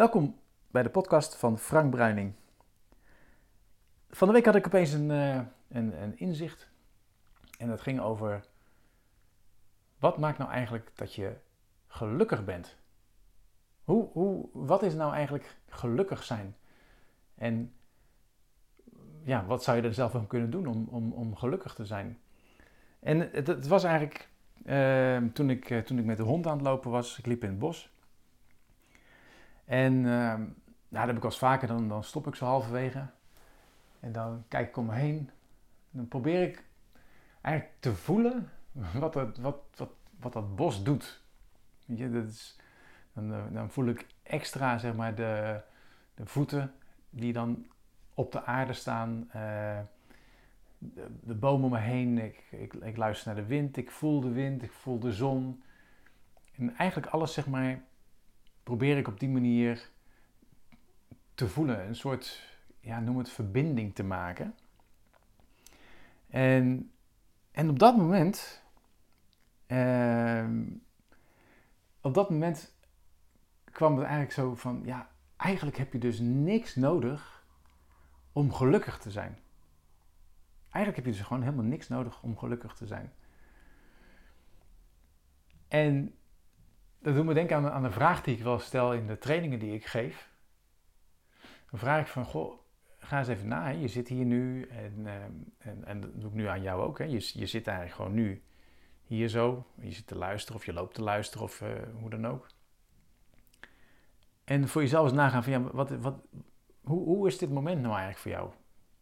Welkom bij de podcast van Frank Bruining. Van de week had ik opeens een, uh, een, een inzicht. En dat ging over wat maakt nou eigenlijk dat je gelukkig bent? Hoe, hoe, wat is nou eigenlijk gelukkig zijn? En ja, wat zou je er zelf aan kunnen doen om, om, om gelukkig te zijn? En het, was eigenlijk uh, toen, ik, uh, toen ik met de hond aan het lopen was, ik liep in het bos. En nou, dat heb ik wel eens vaker, dan, dan stop ik zo halverwege. En dan kijk ik om me heen. Dan probeer ik eigenlijk te voelen wat, het, wat, wat, wat dat bos doet. Weet je, dat is, dan, eh, dan voel ik extra zeg maar, de, de voeten die dan op de aarde staan. Uh, de, de, bomen om me heen. Ik, ik, ik, luister naar de wind. Ik voel de wind. Ik voel de zon. En eigenlijk alles, zeg maar, probeer ik op die manier te voelen. Een soort, ja, noem het verbinding te maken. En, en op dat moment, uh, op dat moment kwam het eigenlijk zo van, ja, eigenlijk heb je dus niks nodig om gelukkig te zijn. Eigenlijk heb je dus gewoon helemaal niks nodig om gelukkig te zijn. En dat doet me denken aan, aan een vraag die ik wel stel in de trainingen die ik geef. Dan vraag ik van, goh, ga eens even na. Je zit hier nu en, en, en dat doe ik nu aan jou ook. Hè. Je, je zit eigenlijk gewoon nu hier zo. Je zit te luisteren of je loopt te luisteren of uh, hoe dan ook. En voor jezelf eens nagaan van, ja, wat, wat, hoe, hoe is dit moment nou eigenlijk voor jou?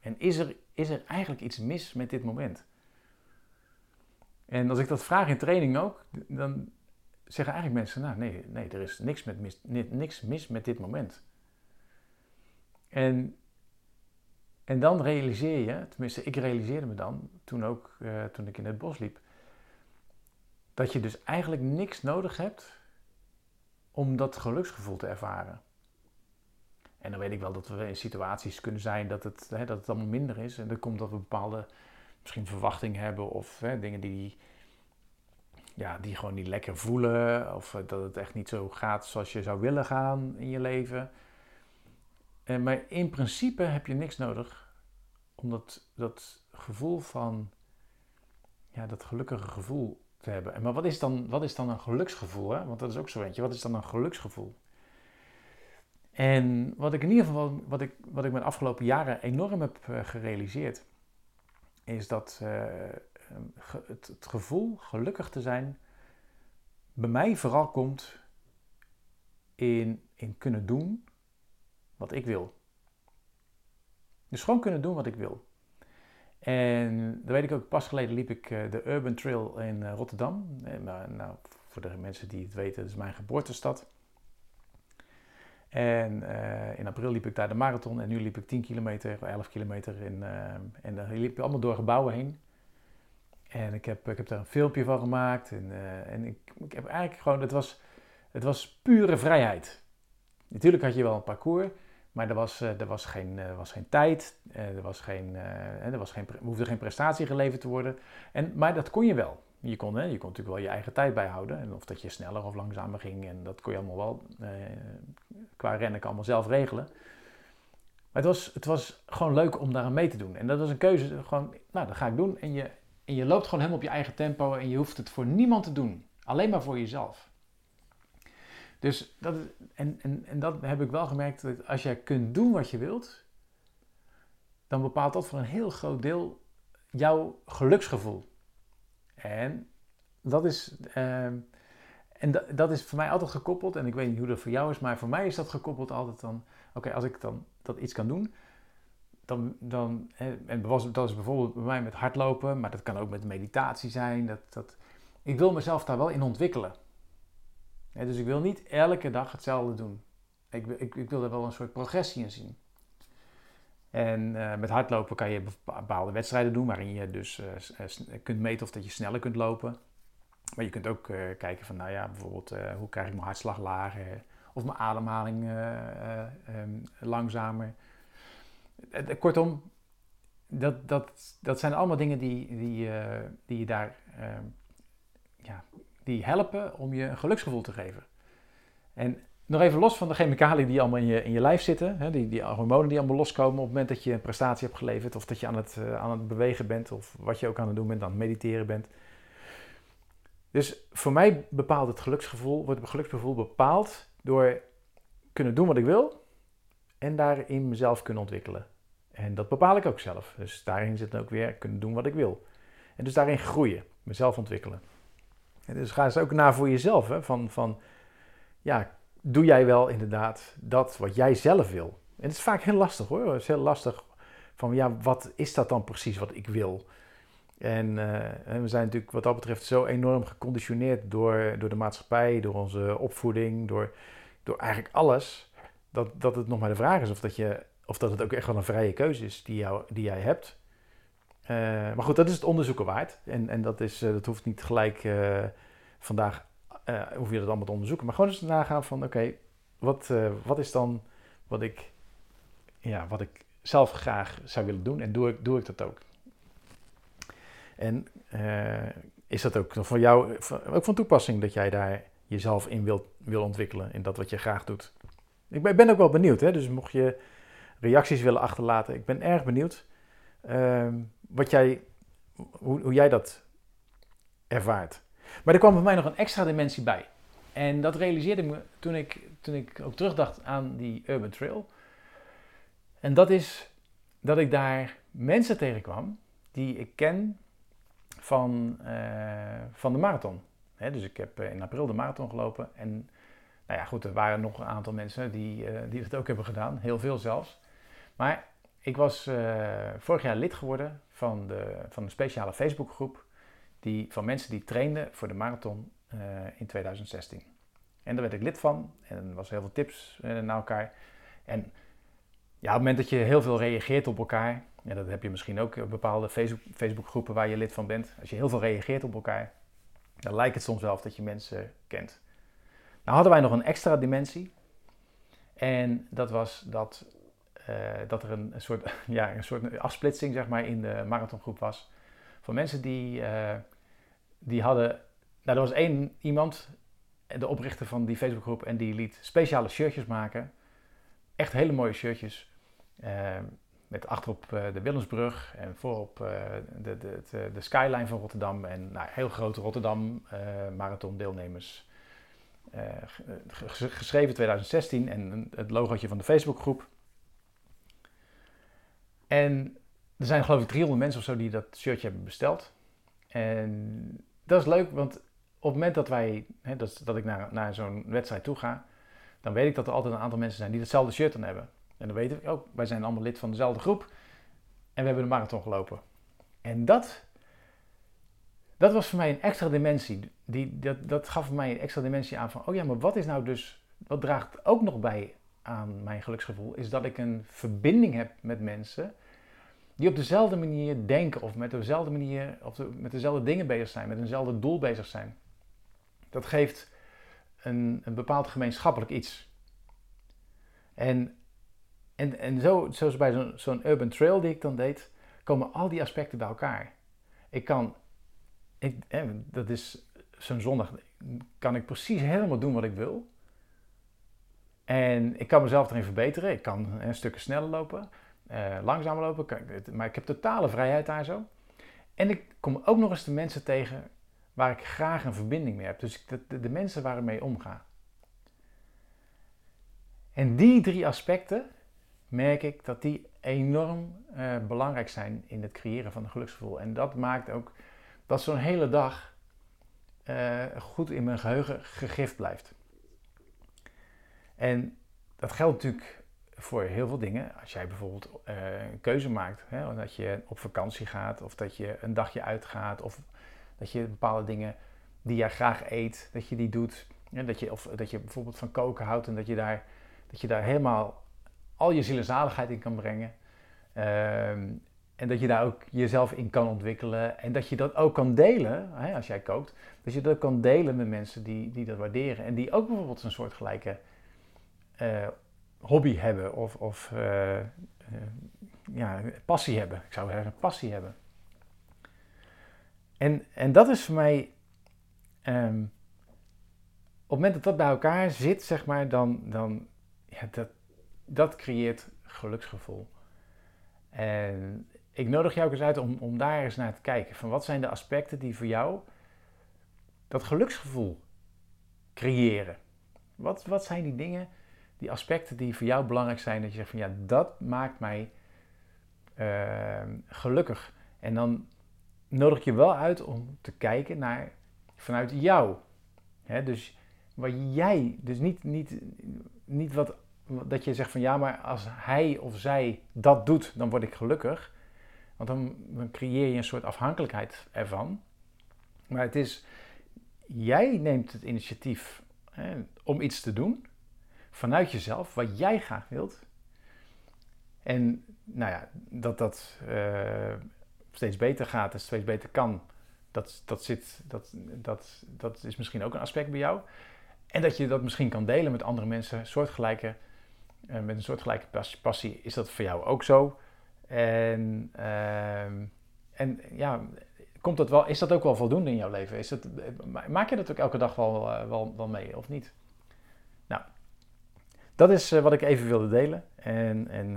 En is er, is er eigenlijk iets mis met dit moment? En als ik dat vraag in training ook, dan zeggen eigenlijk mensen, nou nee, nee er is niks, met mis, niks mis met dit moment. En, en dan realiseer je, tenminste ik realiseerde me dan, toen ook, uh, toen ik in het bos liep, dat je dus eigenlijk niks nodig hebt om dat geluksgevoel te ervaren. En dan weet ik wel dat we in situaties kunnen zijn dat het, hè, dat het allemaal minder is. En dat komt dat we bepaalde misschien verwachtingen hebben of hè, dingen die, ja, die gewoon niet lekker voelen. Of dat het echt niet zo gaat zoals je zou willen gaan in je leven. En, maar in principe heb je niks nodig om dat, dat gevoel van, ja, dat gelukkige gevoel te hebben. En maar wat is dan, wat is dan een geluksgevoel? Want dat is ook zo eentje. Wat is dan een geluksgevoel? En wat ik in ieder geval, wat ik, wat ik de afgelopen jaren enorm heb uh, gerealiseerd, is dat het, het, gevoel gelukkig te zijn bij mij vooral komt in, in kunnen doen wat ik wil. Dus gewoon kunnen doen wat ik wil. En dan weet ik ook, pas geleden liep ik uh, de Urban Trail in uh, Rotterdam. En, nou, voor de mensen die het weten, dat is mijn geboortestad. En in april liep ik daar de marathon en nu liep ik 10 kilometer, 11 kilometer. In, en dan liep ik allemaal door gebouwen heen. En ik heb, ik heb daar een filmpje van gemaakt. En, en ik, ik heb eigenlijk gewoon, het was, het was pure vrijheid. Natuurlijk had je wel een parcours, maar er was, er was, geen, er was geen tijd, er, was geen, er, was geen, er hoefde geen prestatie geleverd te worden. En, maar dat kon je wel. Je kon, hè, je kon natuurlijk wel je eigen tijd bijhouden. En of dat je sneller of langzamer ging. En dat kon je allemaal wel eh, qua rennen allemaal zelf regelen. Maar het was, het was gewoon leuk om daar aan mee te doen. En dat was een keuze. Gewoon, nou, dat ga ik doen. En je, en je loopt gewoon helemaal op je eigen tempo. En je hoeft het voor niemand te doen. Alleen maar voor jezelf. Dus dat, en, en, en dat heb ik wel gemerkt. Dat als jij kunt doen wat je wilt. Dan bepaalt dat voor een heel groot deel jouw geluksgevoel. En dat is, uh, en dat is voor mij altijd gekoppeld, en ik weet niet hoe dat voor jou is, maar voor mij is dat gekoppeld altijd dan, oké, als ik dan dat iets kan doen, dan, dan en dat is bijvoorbeeld bij mij met hardlopen, maar dat kan ook met meditatie zijn, dat, dat, ik wil mezelf daar wel in ontwikkelen. dus ik wil niet elke dag hetzelfde doen. Ik, ik, ik wil er wel een soort progressie in zien. En uh, met hardlopen kan je bepaalde wedstrijden doen waarin je dus uh, kunt meten of dat je sneller kunt lopen. Maar je kunt ook kijken van, nou ja, bijvoorbeeld hoe krijg ik mijn hartslag lager of mijn ademhaling um, langzamer. Kortom, dat, dat, dat zijn allemaal dingen die, die, die je daar ehm, ja, die helpen om je een geluksgevoel te geven. En nog even los van de chemicaliën die allemaal in je, in je lijf zitten, hè, die, die hormonen die allemaal loskomen op het moment dat je een prestatie hebt geleverd, of dat je aan het, aan het bewegen bent, of wat je ook aan het doen bent, aan het mediteren bent. Dus voor mij bepaalt het geluksgevoel, wordt het geluksgevoel bepaald door kunnen doen wat ik wil en daarin mezelf kunnen ontwikkelen. En dat bepaal ik ook zelf. Dus daarin zit ook weer kunnen doen wat ik wil. En dus daarin groeien, mezelf ontwikkelen. En dus ga eens ook na voor jezelf. Hè, van, van, ja, doe jij wel inderdaad dat wat jij zelf wil? En het is vaak heel lastig hoor. Het is heel lastig van, ja, wat is dat dan precies wat ik wil? En, uh, we zijn natuurlijk wat dat betreft zo enorm geconditioneerd door, door de maatschappij, door onze opvoeding, door, door eigenlijk alles, dat, dat het nog maar de vraag is of dat, je, of dat het ook echt wel een vrije keuze is die, jou, die jij hebt. Uh, maar goed, dat is het onderzoeken waard. En, en dat, is, uh, dat hoeft niet gelijk vandaag, hoef je dat allemaal te onderzoeken. Maar gewoon eens nagaan van, oké, wat, wat is dan wat ik, ja, wat ik zelf graag zou willen doen en doe ik, doe ik dat ook? En is dat ook voor jou ook van toepassing dat jij daar jezelf in wil, wil ontwikkelen, in dat wat je graag doet? Ik ben, ook wel benieuwd, hè? dus mocht je reacties willen achterlaten, ik ben erg benieuwd uh, wat jij, hoe, hoe jij dat ervaart. Maar er kwam bij mij nog een extra dimensie bij. En dat realiseerde ik me toen ik, toen ik ook terugdacht aan die Urban Trail. En dat is dat ik daar mensen tegenkwam die ik ken van, uh, van de marathon. dus ik heb eh, in april de marathon gelopen. En nou ja, goed, er waren nog een aantal mensen die, uh, die het ook hebben gedaan. Heel veel zelfs. Maar ik was vorig jaar lid geworden van, de, van een speciale Facebookgroep die, van mensen die trainden voor de marathon in 2016. En daar werd ik lid van en er was heel veel tips naar elkaar. En ja, op het moment dat je heel veel reageert op elkaar, ja, dat heb je misschien ook bepaalde Facebook, Facebookgroepen waar je lid van bent. Als je heel veel reageert op elkaar, dan lijkt het soms wel of dat je mensen kent. Nou hadden wij nog een extra dimensie. En dat was dat, uh, dat er een, soort, ja, een soort afsplitsing zeg maar, in de marathongroep was. Van mensen die, uh, die hadden... Nou, er was één iemand, de oprichter van die Facebookgroep, en die liet speciale shirtjes maken. Echt hele mooie shirtjes. Uh, met achterop de Willemsbrug en voorop de, de, de, de, skyline van Rotterdam. En nou, heel grote Rotterdam marathon deelnemers. Geschreven 2016 en het logootje van de Facebookgroep. En er zijn geloof ik 300 mensen of zo die dat shirtje hebben besteld. En dat is leuk, want op het moment dat wij, hè, dat, dat ik naar, naar zo'n wedstrijd toe ga, dan weet ik dat er altijd een aantal mensen zijn die hetzelfde shirt dan hebben. En dan weten we ook, wij zijn allemaal lid van dezelfde groep. En we hebben de marathon gelopen. En dat, dat was voor mij een extra dimensie. Die, dat, dat gaf mij een extra dimensie aan van, oh ja, maar wat is nou dus, wat draagt ook nog bij aan mijn geluksgevoel, is dat ik een verbinding heb met mensen die op dezelfde manier denken of met dezelfde manier, of met dezelfde dingen bezig zijn, met eenzelfde doel bezig zijn. Dat geeft een, een bepaald gemeenschappelijk iets. En en, en zo, zoals bij zo'n urban trail die ik dan deed, komen al die aspecten bij elkaar. Ik kan, ik, dat is zo'n zondag, kan ik precies helemaal doen wat ik wil. En ik kan mezelf erin verbeteren. Ik kan een stukje sneller lopen, uh, langzamer lopen, maar ik heb totale vrijheid daar zo. En ik kom ook nog eens de mensen tegen waar ik graag een verbinding mee heb. Dus de, mensen waar ik mee omga. En die drie aspecten, merk ik dat die enorm uh, belangrijk zijn in het creëren van een geluksgevoel. En dat maakt ook dat zo'n hele dag uh, goed in mijn geheugen gegrift blijft. En dat geldt natuurlijk voor heel veel dingen. Als jij bijvoorbeeld uh, een keuze maakt, hè, dat je op vakantie gaat of dat je een dagje uitgaat of dat je bepaalde dingen die jij graag eet, dat je die doet. dat je, of dat je bijvoorbeeld van koken houdt en dat je daar, dat je daar helemaal al je zielenzaligheid in kan brengen. Ehm, en dat je daar ook jezelf in kan ontwikkelen. En dat je dat ook kan delen, hè, als jij kookt. Dat je dat kan delen met mensen die, die dat waarderen. En die ook bijvoorbeeld een soortgelijke uh, hobby hebben. Of, of uh, uh, ja, passie hebben. Ik zou zeggen passie hebben. En, en dat is voor mij um, het moment dat dat bij elkaar zit, zeg maar, dan, dan ja, dat, dat creëert geluksgevoel. En ik nodig jou ook eens uit om, om daar eens naar te kijken. Van wat zijn de aspecten die voor jou dat geluksgevoel creëren? Wat, wat zijn die dingen, die aspecten die voor jou belangrijk zijn? Dat je zegt van ja, dat maakt mij uh, gelukkig. En dan nodig ik je wel uit om te kijken naar vanuit jou. dus wat jij, dus niet, niet, niet wat, dat je zegt van ja, maar als hij of zij dat doet, dan word ik gelukkig. Want dan, dan creëer je een soort afhankelijkheid ervan. Maar het is, jij neemt het initiatief hè, om iets te doen vanuit jezelf, wat jij graag wilt. En nou ja, dat dat uh, steeds beter gaat en steeds beter kan, dat, dat, zit, dat, dat, dat is misschien ook een aspect bij jou. En dat je dat misschien kan delen met andere mensen, soortgelijke, uh, met een soortgelijke passie, is dat voor jou ook zo. En, uh, en ja, komt dat wel, is dat ook wel voldoende in jouw leven? Is het, maak je dat ook elke dag wel, uh, wel, wel mee of niet? Nou, dat is wat ik even wilde delen. En, en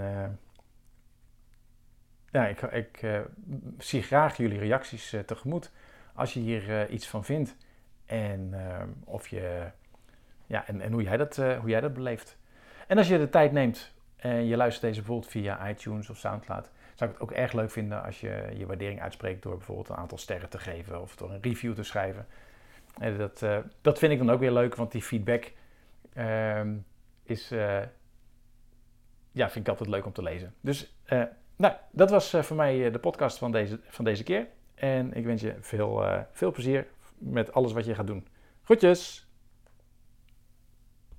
ja, ik, ik zie graag jullie reacties tegemoet. Als je hier iets van vindt en, of je, ja, en, en hoe, jij dat, hoe jij dat beleeft. En als je de tijd neemt en je luistert deze bijvoorbeeld via iTunes of Soundcloud, zou ik het ook erg leuk vinden als je je waardering uitspreekt door bijvoorbeeld een aantal sterren te geven of door een review te schrijven. En dat, dat vind ik dan ook weer leuk, want die feedback ehm, is, ja, vind ik altijd leuk om te lezen. Dus nou, dat was voor mij de podcast van deze, van deze keer. En ik wens je veel, veel plezier met alles wat je gaat doen. Groetjes!